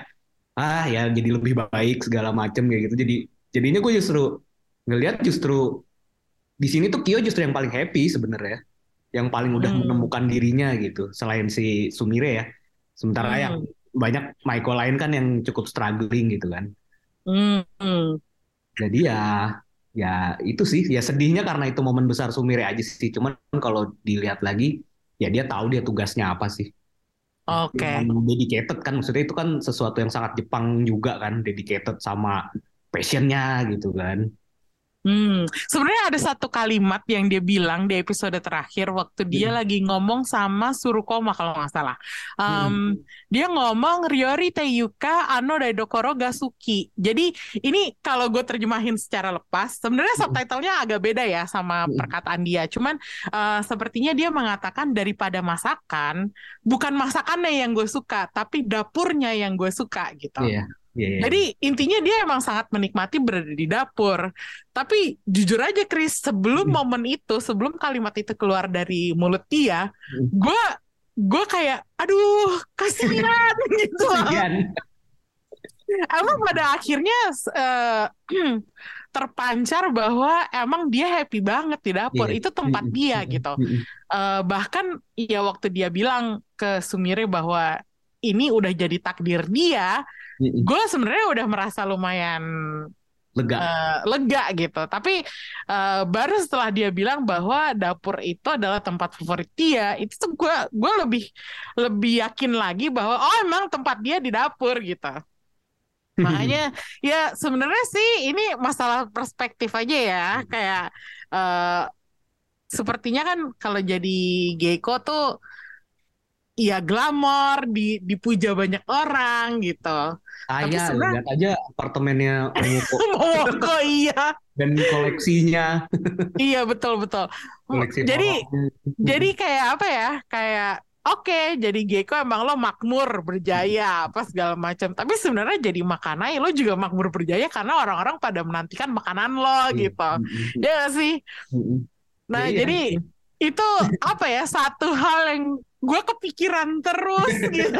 ah ya jadi lebih baik segala macem kayak gitu. Jadi jadinya gue justru ngelihat justru di sini tuh Kyo justru yang paling happy sebenarnya, yang paling udah Hmm. menemukan dirinya gitu. Selain si Sumire ya, sementara Hmm. yang banyak Maiko lain kan yang cukup struggling gitu kan. Hmm. Jadi ya ya itu sih ya sedihnya karena itu momen besar Sumire aja sih. Cuman kalau dilihat lagi ya dia tahu dia tugasnya apa sih. Oke. Yang dedicated kan maksudnya itu kan sesuatu yang sangat Jepang juga kan dedicated sama passionnya gitu kan. Hmm, sebenarnya ada satu kalimat yang dia bilang di episode terakhir waktu dia Hmm. lagi ngomong sama Surukoma kalau nggak salah. Um, Dia ngomong Ryori Teiyuka ano Daidokoro Gasuki. Jadi ini kalau gue terjemahin secara lepas, sebenarnya Hmm. subtitlenya agak beda ya sama Hmm. perkataan dia. Cuman uh, sepertinya dia mengatakan daripada masakan, bukan masakannya yang gue suka, tapi dapurnya yang gue suka gitu. Iya. Iya, iya. Jadi intinya dia emang sangat menikmati berada di dapur. Tapi jujur aja Chris, sebelum Hmm. momen itu, sebelum kalimat itu keluar dari mulut dia, Hmm. gue gue kayak, aduh, kasihan [laughs] gitu. Kasihan. Emang pada akhirnya eh, [clears throat] terpancar bahwa emang dia happy banget di dapur. Iya. Itu tempat Mm-mm. dia Mm-mm. gitu. Eh, bahkan ya waktu dia bilang ke Sumire bahwa ini udah jadi takdir dia. Gue sebenarnya udah merasa lumayan Lega. eh, lega gitu. Tapi eh, baru setelah dia bilang bahwa dapur itu adalah tempat favorit dia, itu tuh gue gue lebih lebih yakin lagi bahwa oh emang tempat dia di dapur gitu. Makanya [laughs] ya sebenarnya sih ini masalah perspektif aja ya. Kayak eh, sepertinya kan kalau jadi Geiko tuh ya glamor, di, dipuja banyak orang gitu. Tapi Kaya, sebenarnya- lihat aja apartemennya Momoko Momoko [laughs] iya. dan koleksinya, Iya betul betul. koleksi Jadi jadi kayak apa ya? Kayak oke, jadi Gecko emang lo makmur berjaya apa segala macam. Tapi sebenarnya jadi makanai lo juga makmur berjaya karena orang-orang pada menantikan makanan lo gitu. Mm-mm. Ya nggak sih? Mm-mm. Nah, Iya. jadi itu apa ya? Satu hal yang gue kepikiran terus [laughs] gitu.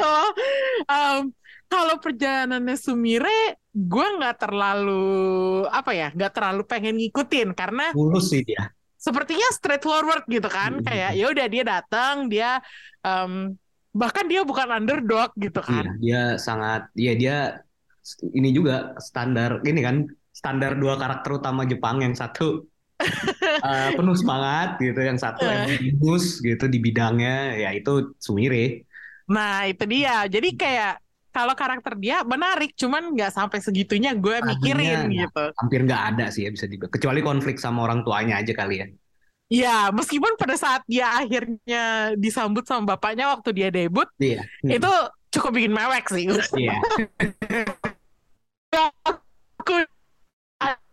Em, kalau perjalanannya Sumire, gue nggak terlalu apa ya? Nggak terlalu pengen ngikutin karena mulus sih dia. sepertinya straightforward gitu kan Mm-mm. kayak ya udah dia datang dia em, bahkan dia bukan underdog gitu Iya, kan dia sangat, iya dia ini juga standar ini kan standar dua karakter utama Jepang yang satu eh, penuh semangat gitu, yang satu Eh. emang bagus gitu di bidangnya, ya itu Sumire. nah itu dia jadi kayak kalau karakter dia menarik cuman nggak sampai segitunya gue Akhirnya mikirin nggak- gitu Hampir nggak ada sih ya bisa dibilang, kecuali konflik sama orang tuanya aja kali ya. ya meskipun pada saat dia akhirnya disambut sama bapaknya waktu dia debut Iya, itu cukup bikin mewek sih iya. [laughs] aku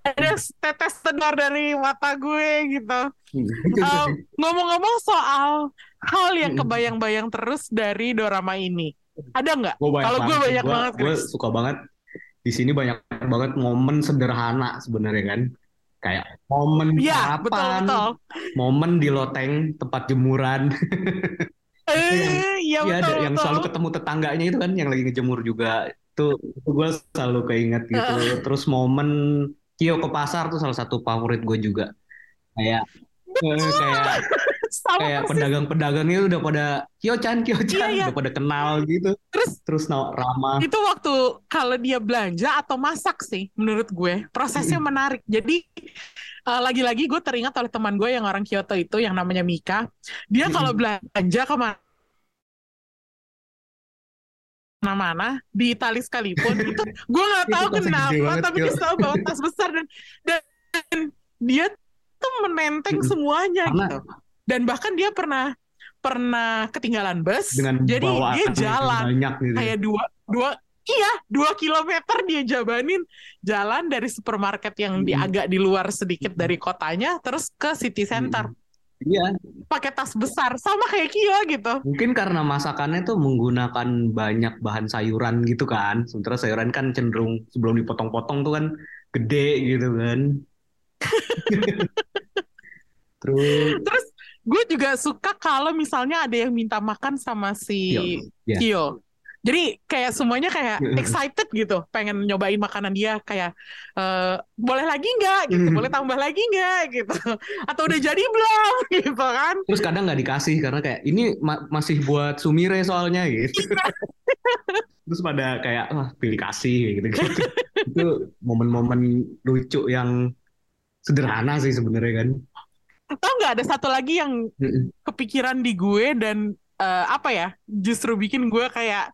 ada tetes tenor dari mata gue gitu Um, [laughs] ngomong-ngomong soal hal yang Mm-mm. kebayang-bayang terus dari dorama ini, ada nggak? Kalau gue banyak Gua- banget, Gue suka banget di sini banyak banget momen sederhana sebenarnya kan. Kayak momen betul sarapan, betul. momen di loteng tempat jemuran. [laughs] Eh, iya Iya, ada betul yang betul. selalu ketemu tetangganya itu kan yang lagi ngejemur juga. Itu, itu gue selalu keinget gitu. Terus momen Kyo ke pasar tuh salah satu favorit gue juga. Kayak eh, kayak [laughs] kayak persis. pedagang-pedagangnya udah pada Kyo-chan, Kyo-chan, Iya, iya. udah pada kenal gitu. Terus Terus no, ramah. itu waktu kalau dia belanja atau masak sih, menurut gue prosesnya menarik. Jadi eh, lagi-lagi gue teringat oleh teman gue yang orang Kyoto itu yang namanya Mika. Dia kalau belanja ke mana mana di Itali sekalipun itu gue nggak [laughs] tahu kenapa banget, tapi dia selalu bawa tas besar dan dan dia tuh menenteng Mm-mm. semuanya Karena- gitu. Dan bahkan dia pernah pernah ketinggalan bus dengan jadi dia jalan. banyak gitu. kayak dua dua iya dua kilometer dia jabanin. Jalan dari supermarket yang di Mm. agak di luar sedikit dari kotanya terus ke city center Iya, pakai tas besar sama kayak Kyo gitu. mungkin karena masakannya tuh menggunakan banyak bahan sayuran gitu kan. Sementara sayuran kan cenderung sebelum dipotong-potong tuh kan gede gitu kan. [laughs] Terus, Terus gue juga suka kalau misalnya ada yang minta makan sama si. Ya. Kyo. Jadi kayak semuanya kayak excited gitu, pengen nyobain makanan dia kayak eh, boleh lagi nggak gitu, boleh tambah lagi nggak gitu, [laughs] atau udah jadi belum [laughs] gitu kan? terus kadang nggak dikasih karena kayak ini ma- masih buat Sumire soalnya [laughs] gitu. Terus pada kayak wah pilih kasih gitu gitu. Itu momen-momen lucu yang sederhana sih sebenarnya kan. Tahu nggak ada satu lagi yang kepikiran di gue dan eh, apa ya, justru bikin gue kayak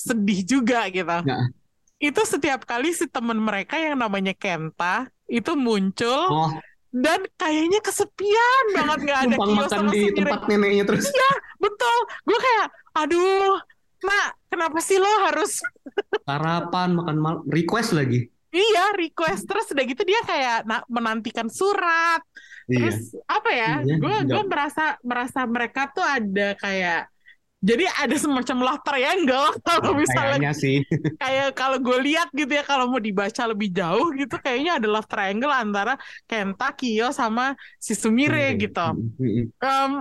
sedih juga gitu. Nah. Itu setiap kali si temen mereka yang namanya Kenta itu muncul Oh, dan kayaknya kesepian banget nggak ada Kyo makan sama di Sumire. tempat neneknya terus. Betul, gue kayak, aduh, nak, kenapa sih lo harus [laughs] Sarapan, makan malam, request lagi. iya request terus udah gitu dia kayak na- menantikan surat, Iya. terus apa ya? Iya, Gue gue nggak- merasa merasa mereka tuh ada kayak jadi ada semacam love triangle [laughs] kalau misalnya Kayaknya sih. [laughs] kayak kalau gue lihat gitu ya kalau mau dibaca lebih jauh gitu kayaknya ada love triangle antara Kenta, Kyo sama si Sumire gitu. Em,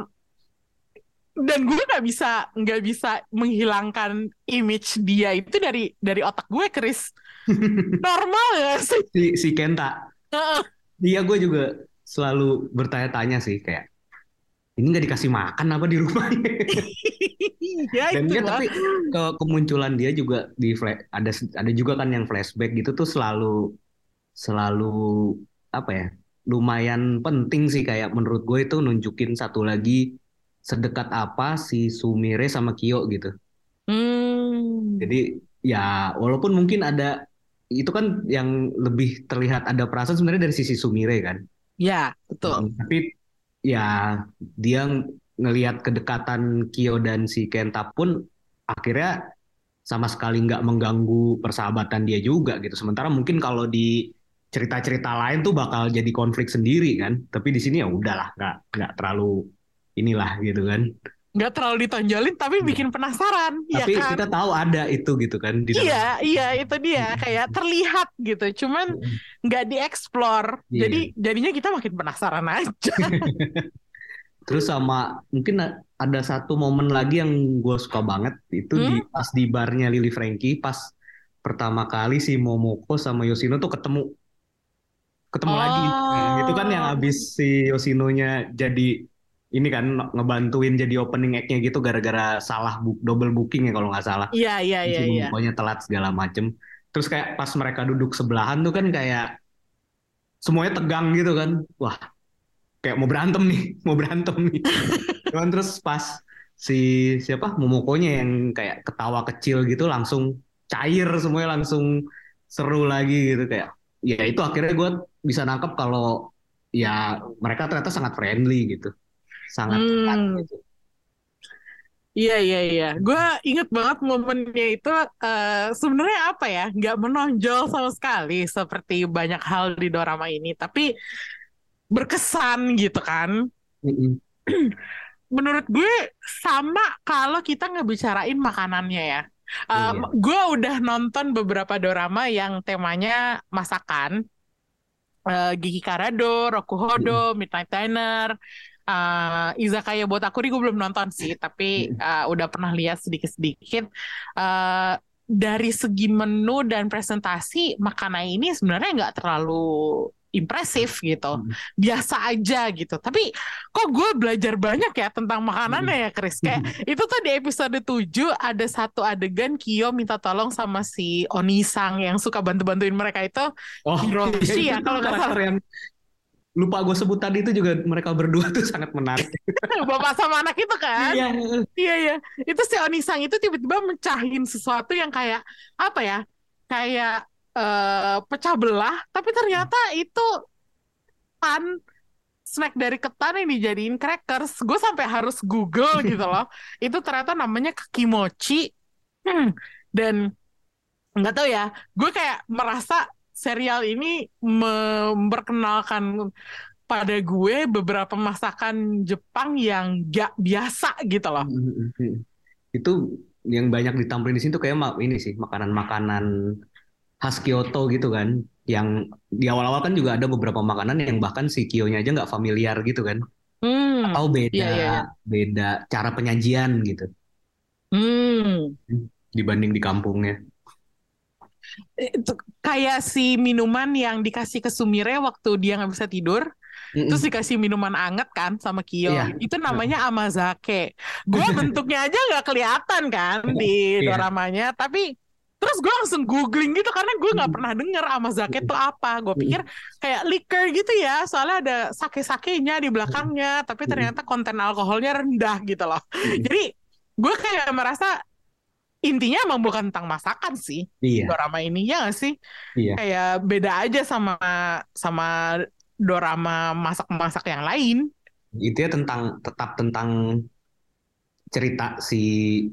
dan gue nggak bisa nggak bisa menghilangkan image dia itu dari dari otak gue Chris [laughs] normal ya sih Si, si Kenta. Heeh. Iya, gue juga selalu bertanya-tanya sih kayak ini nggak dikasih makan apa di rumahnya? [laughs] ya Dan itu dia tapi ke kemunculan dia juga di fla- ada ada juga kan yang flashback gitu tuh selalu selalu apa ya lumayan penting sih kayak menurut gue itu nunjukin satu lagi sedekat apa si Sumire sama Kyo gitu. Hmm. Jadi ya walaupun mungkin ada itu kan yang lebih terlihat ada perasaan sebenarnya dari sisi Sumire kan. ya betul Tapi ya dia ngelihat kedekatan Kyo dan si Kenta pun akhirnya sama sekali nggak mengganggu persahabatan dia juga gitu. Sementara mungkin kalau di cerita-cerita lain tuh bakal jadi konflik sendiri kan. Tapi di sini ya udahlah nggak nggak terlalu inilah gitu kan. Nggak terlalu ditonjolin tapi bikin penasaran ya Tapi kan kita tahu ada itu gitu kan di dalam. iya iya itu dia kayak terlihat gitu cuman nggak dieksplor Iya. jadi jadinya kita makin penasaran aja [laughs] Terus sama mungkin ada satu momen lagi yang gue suka banget itu di pas di barnya Lily Frankie pas pertama kali si Momoko sama Yoshino tuh ketemu ketemu lagi. Nah, itu kan yang Oh. abis si Yoshinonya jadi ini kan ngebantuin jadi opening act-nya gitu gara-gara salah book, double booking ya kalau nggak salah. iya iya iya iya Momokonya telat segala macem. Terus kayak pas mereka duduk sebelahan tuh kan kayak semuanya tegang gitu kan. Wah, kayak mau berantem nih, [laughs] mau berantem nih. [laughs] Cuman terus pas si siapa Momokonya yang kayak ketawa kecil gitu langsung cair semuanya langsung seru lagi gitu kayak ya itu akhirnya gue bisa nangkep kalau ya mereka ternyata sangat friendly gitu sangat Hmm. dekat gitu. Iya iya iya, gue inget banget momennya itu eh, sebenarnya apa ya, nggak menonjol sama sekali seperti banyak hal di dorama ini, tapi berkesan gitu kan. Mm-mm. [clears throat] Menurut gue sama kalau kita ngebicarain makanannya ya. Eh, Iya. Gue udah nonton beberapa dorama yang temanya masakan, Eh, Gigi Karado, Rokuhodo, Midnight Diner, eh, Izakaya Botakuri gue belum nonton sih, tapi eh, udah pernah lihat sedikit-sedikit. Eh, dari segi menu dan presentasi, makanan ini sebenarnya nggak terlalu impresif gitu, Mm. biasa aja gitu. Tapi kok gue belajar banyak ya tentang makanannya ya, Chris. Kayak itu tuh di episode 7 ada satu adegan Kyo minta tolong sama si Onisang yang suka bantu-bantuin mereka itu Oh, Hiroshi iya, ya, itu kalau nggak karakter yang lupa gue sebut tadi itu juga mereka berdua tuh sangat menarik. [laughs] bapak sama anak itu kan. Iya, Iya iya, itu si Onisang itu tiba-tiba mencahin sesuatu yang kayak apa ya? Kayak eh, pecah belah, tapi ternyata itu pan snack dari ketan yang dijadiin crackers. Gue sampai harus Google [laughs] gitu loh. Itu ternyata namanya kimochi. Hmm, Dan nggak tahu ya, gue kayak merasa serial ini memperkenalkan pada gue beberapa masakan Jepang yang gak biasa gitu loh. Itu yang banyak ditampilkan di sini tuh kayak ini sih makanan-makanan khas Kyoto gitu kan. Yang di awal-awal kan juga ada beberapa makanan yang bahkan si Kyonya aja nggak familiar gitu kan. Hmm, Atau beda iya iya. iya. beda cara penyajian gitu Hmm, dibanding di kampungnya. Itu kayak si minuman yang dikasih ke Sumire waktu dia nggak bisa tidur, terus Mm-mm. dikasih minuman anget kan sama Kyo. Iya. Itu namanya amazake. Gue [laughs] bentuknya aja nggak kelihatan kan di Iya. doramanya, tapi terus gue langsung googling gitu karena gue nggak pernah denger amazake itu apa. Gue pikir kayak liquor gitu ya, soalnya ada sake-sakenya di belakangnya, tapi ternyata konten alkoholnya rendah gitu loh. Jadi gue kayak merasa intinya emang bukan tentang masakan sih Iya, dorama ini ya nggak sih? iya. Kayak beda aja sama sama dorama masak-masak yang lain. Itu ya tentang tetap tentang cerita si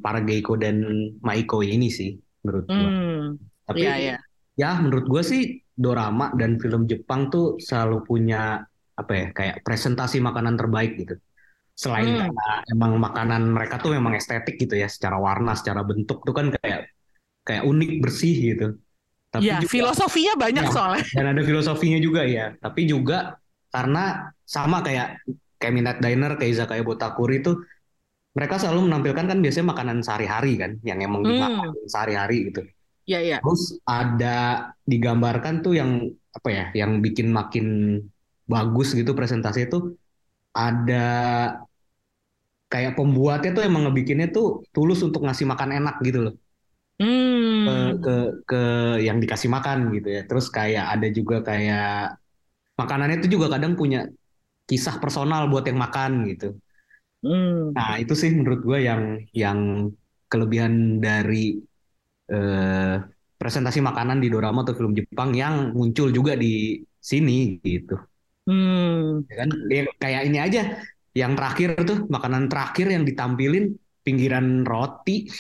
Parageiko dan Maiko ini sih menurut gua. Hmm, Tapi iya iya. ya menurut gua sih dorama dan film Jepang tuh selalu punya apa ya kayak presentasi makanan terbaik gitu. Selain Hmm. karena emang makanan mereka tuh memang estetik gitu ya, secara warna, secara bentuk tuh kan kayak kayak unik bersih gitu. Tapi Ya, juga filosofinya banyak Ya. soalnya. dan ada filosofinya juga ya. Tapi juga karena sama kayak kayak Midnight Diner, kayak Izakaya Botakuri itu mereka selalu menampilkan kan biasanya makanan sehari-hari kan, yang emang Hmm. dimakan sehari-hari gitu. Iya iya. Terus ada digambarkan tuh yang apa ya, yang bikin makin bagus gitu presentasi itu ada kayak pembuatnya tuh emang ngebikinnya tuh tulus untuk ngasih makan enak gitu loh ke Hmm. ke ke yang dikasih makan gitu ya. Terus kayak ada juga kayak makanannya itu juga kadang punya kisah personal buat yang makan gitu. Hmm. Nah, itu sih menurut gue yang yang kelebihan dari eh, presentasi makanan di dorama atau film Jepang yang muncul juga di sini gitu. Hmm. Ya kan? Ya, kayak ini aja yang terakhir tuh makanan terakhir yang ditampilin pinggiran roti. [laughs]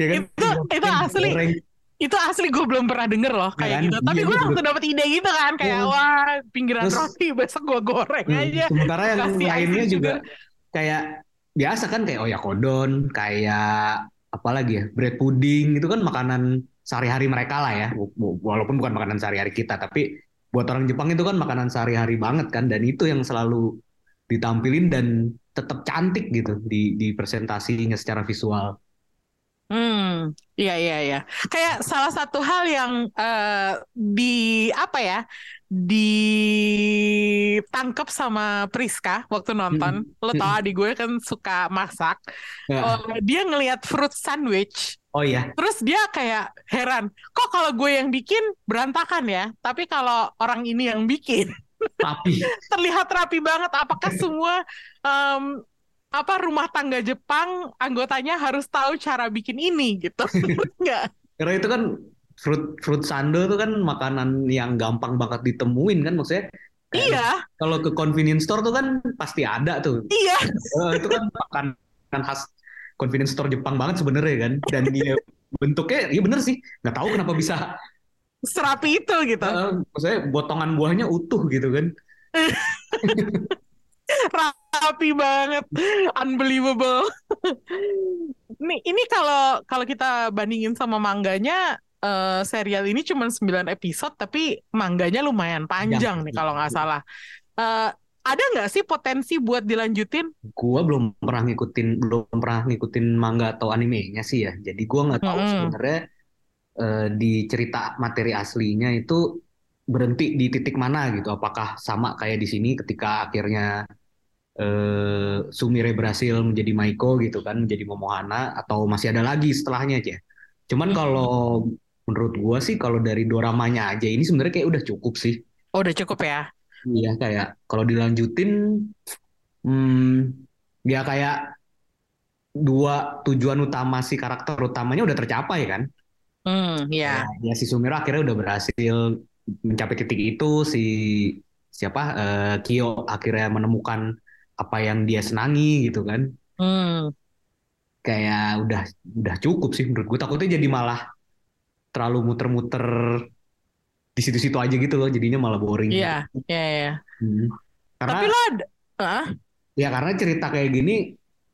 Ya kan? Itu itu asli. Goreng. Itu asli gue belum pernah denger loh kayak kan? gitu. Tapi Iya, gue iya, langsung dapet ide gitu kan kayak Iya. wah pinggiran Terus- roti besok gue goreng Hmm, aja. Sementara yang Kasih lainnya juga kayak biasa kan kayak oyakodon, kayak apa lagi ya, bread pudding itu kan makanan sehari-hari mereka lah ya. Walaupun bukan makanan sehari-hari kita, tapi buat orang Jepang itu kan makanan sehari-hari banget kan dan itu yang selalu ditampilin dan tetap cantik gitu di di presentasinya secara visual. Hmm, iya iya iya. Kayak salah satu hal yang eh, di apa ya ditangkap sama Priska waktu nonton. Lo tau adik gue kan suka masak. Ya. Eh, dia ngelihat fruit sandwich. Oh iya, Terus dia kayak heran, kok kalau gue yang bikin berantakan ya, tapi kalau orang ini yang bikin [laughs] tapi terlihat rapi banget. Apakah semua em, apa rumah tangga Jepang anggotanya harus tahu cara bikin ini gitu? [laughs] Enggak. karena itu kan fruit fruit sando itu kan makanan yang gampang banget ditemuin kan maksudnya. kayak Iya, Kalau ke convenience store tuh kan pasti ada tuh. iya. [laughs] Eh, itu kan makanan khas convenience store Jepang banget sebenarnya kan dan dia bentuknya ya bener sih nggak tahu kenapa bisa Serapi itu gitu. eh, maksudnya potongan buahnya utuh gitu kan [laughs] Rapi banget. Unbelievable. [laughs] Nih, ini kalau kalau kita bandingin sama mangganya eh, serial ini cuma 9 episode tapi mangganya lumayan panjang Ya. nih kalau nggak salah. Eh, ada nggak sih potensi buat dilanjutin? gua belum pernah ngikutin belum pernah ngikutin manga atau animenya sih ya jadi gua nggak tahu Mm-mm. sebenarnya eh, di cerita materi aslinya itu berhenti di titik mana gitu apakah sama kayak di sini ketika akhirnya eh, Sumire berhasil menjadi Maiko gitu kan menjadi Momohana atau masih ada lagi setelahnya aja cuman Hmm. kalau menurut gua sih kalau dari doramanya aja ini sebenarnya kayak udah cukup sih Oh, udah cukup ya. Iya kayak kalau dilanjutin, hmm, ya kayak dua tujuan utama si karakter utamanya udah tercapai kan? Hmm, ya. Ya, ya si Sumiro akhirnya udah berhasil mencapai titik itu, si siapa eh, Kyo akhirnya menemukan apa yang dia senangi gitu kan? Hmm. Kayak udah udah cukup sih menurut gue. Takutnya jadi malah terlalu muter-muter di situ-situ aja gitu loh jadinya malah boring Iya, iya, iya. Hmm. karena Tapi lo ada, ya karena cerita kayak gini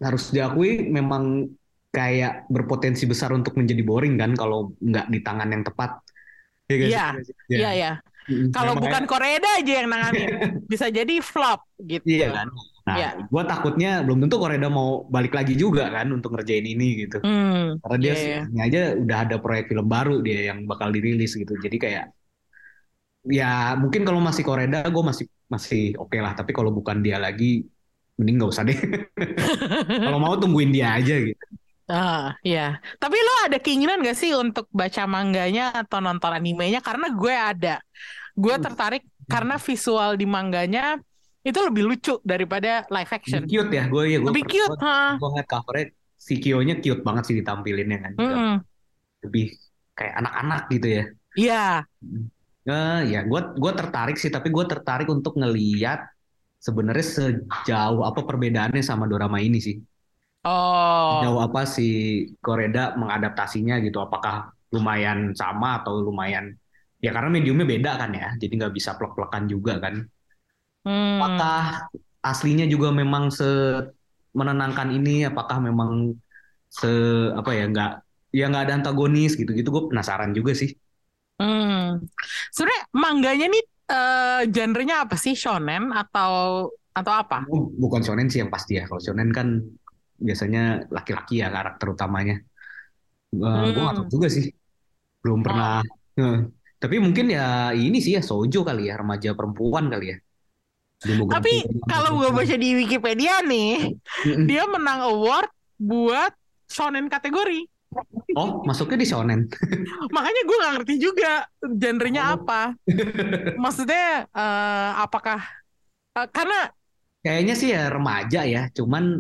harus diakui memang kayak berpotensi besar untuk menjadi boring kan kalau nggak di tangan yang tepat Iya Iya, sih? iya, iya. Mm-mm. Kalau bukan Koreda aja yang nanganin, [laughs] bisa jadi flop gitu. Iya kan. Nah, Iya. gue takutnya belum tentu Koreda mau balik lagi juga kan untuk ngerjain ini gitu. Hmm, Karena dia iya, iya. ini aja udah ada proyek film baru dia yang bakal dirilis gitu. Jadi kayak ya mungkin kalau masih Koreda gue masih masih oke lah. Tapi kalau bukan dia lagi mending nggak usah deh. [laughs] kalau mau tungguin dia aja gitu. Ah, iya. Tapi lo ada keinginan gak sih untuk baca mangganya atau nonton animenya? Karena gue ada. Gue Hmm. tertarik karena visual di mangganya itu lebih lucu daripada live action. Cute ya gue ya gue Lebih cute, gue ngeliat covernya si Kyo-nya cute banget sih ditampilinnya kan. Mm-mm. Lebih kayak anak-anak gitu ya. Iya. Eh, ya, gue gue tertarik sih, tapi gue tertarik untuk ngeliat sebenarnya sejauh apa perbedaannya sama dorama ini sih. Oh. Sejauh apa si Koreda mengadaptasinya gitu. Apakah lumayan sama atau lumayan ya karena mediumnya beda kan ya, jadi nggak bisa plek-plekan juga kan. Hmm. Apakah aslinya juga memang se menenangkan ini? Apakah memang se apa ya nggak ya nggak ada antagonis gitu-gitu? Gue penasaran juga sih. Hmm. Sebenarnya mangganya nih eh, genrenya apa sih? Shonen atau atau apa? Oh, bukan shonen sih yang pasti ya. Kalau shonen kan biasanya laki-laki ya karakter utamanya. Eh, gue nggak tahu Hmm. juga sih. Belum pernah. Eh, tapi mungkin ya ini sih ya sojo kali ya remaja perempuan kali ya. Demografi Tapi kalau gue baca di Wikipedia nih, dia menang award buat shonen kategori. Oh, masuknya di shonen. [laughs] Makanya gue nggak ngerti juga genrenya Oh. apa. [laughs] Maksudnya eh, apakah eh, karena Kayaknya sih ya remaja ya. Cuman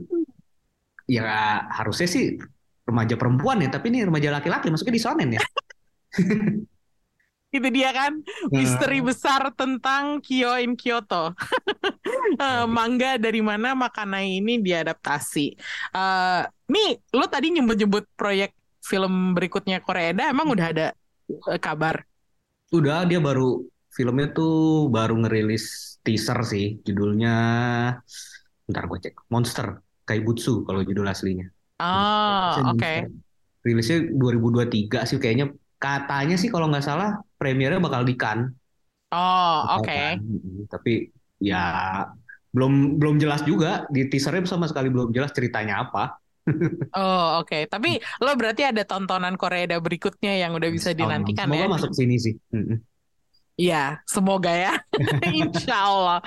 ya harusnya sih remaja perempuan ya. Tapi ini remaja laki-laki masuknya di shonen ya. [laughs] itu dia kan misteri besar tentang Kyo in Kyoto. [laughs] Eh, mangga dari mana Makanai ini diadaptasi. Eh, nih, lo tadi nyebut-nyebut proyek film berikutnya Koreeda, emang udah ada eh, kabar? Udah dia baru filmnya tuh baru ngerilis teaser sih. Judulnya bentar gue cek. Monster Kaibutsu kalau judul aslinya. Oh, oke. Monster. Rilisnya 2023 sih kayaknya. Katanya sih kalau nggak salah premiernya bakal di Cannes. Oh, oke. kan. Mm-mm. Tapi ya belum belum jelas juga di teasernya sama sekali belum jelas ceritanya apa. [laughs] Oh, oke. Tapi lo berarti ada tontonan Koreeda berikutnya yang udah bisa dinantikan Semoga ya? masuk sini sih. Mm-mm. Iya, semoga ya. [laughs] Insya Allah.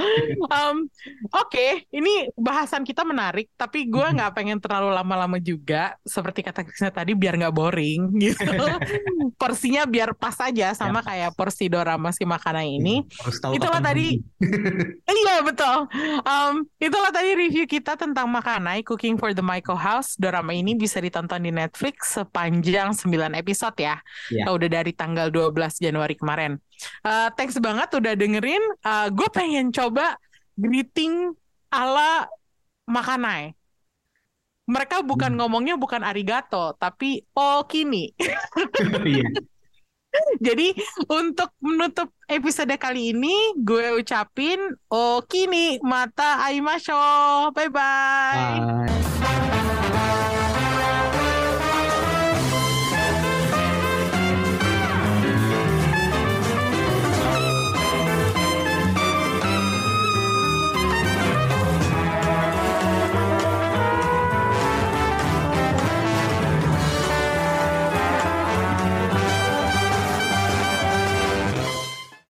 Em, Oke, ini bahasan kita menarik, tapi gue nggak pengen terlalu lama-lama juga. Seperti kata Krisna tadi, biar nggak boring [laughs] gitu. Porsinya biar pas aja sama kayak porsi dorama si makanan ini. Harus tahu Itulah tadi. Iya betul. Em, itulah tadi review kita tentang Makanai Cooking for the Maiko House. Dorama ini bisa ditonton di Netflix sepanjang 9 episode ya. Iya. Udah dari tanggal 12 Januari kemarin. Eh, thanks banget udah dengerin. gue pengen coba greeting ala Makanai. Mereka bukan Hmm. ngomongnya bukan arigato, tapi okini. [laughs] Iya. [laughs] Jadi untuk menutup episode kali ini, gue ucapin okini mata aimasho. Bye-bye. Bye.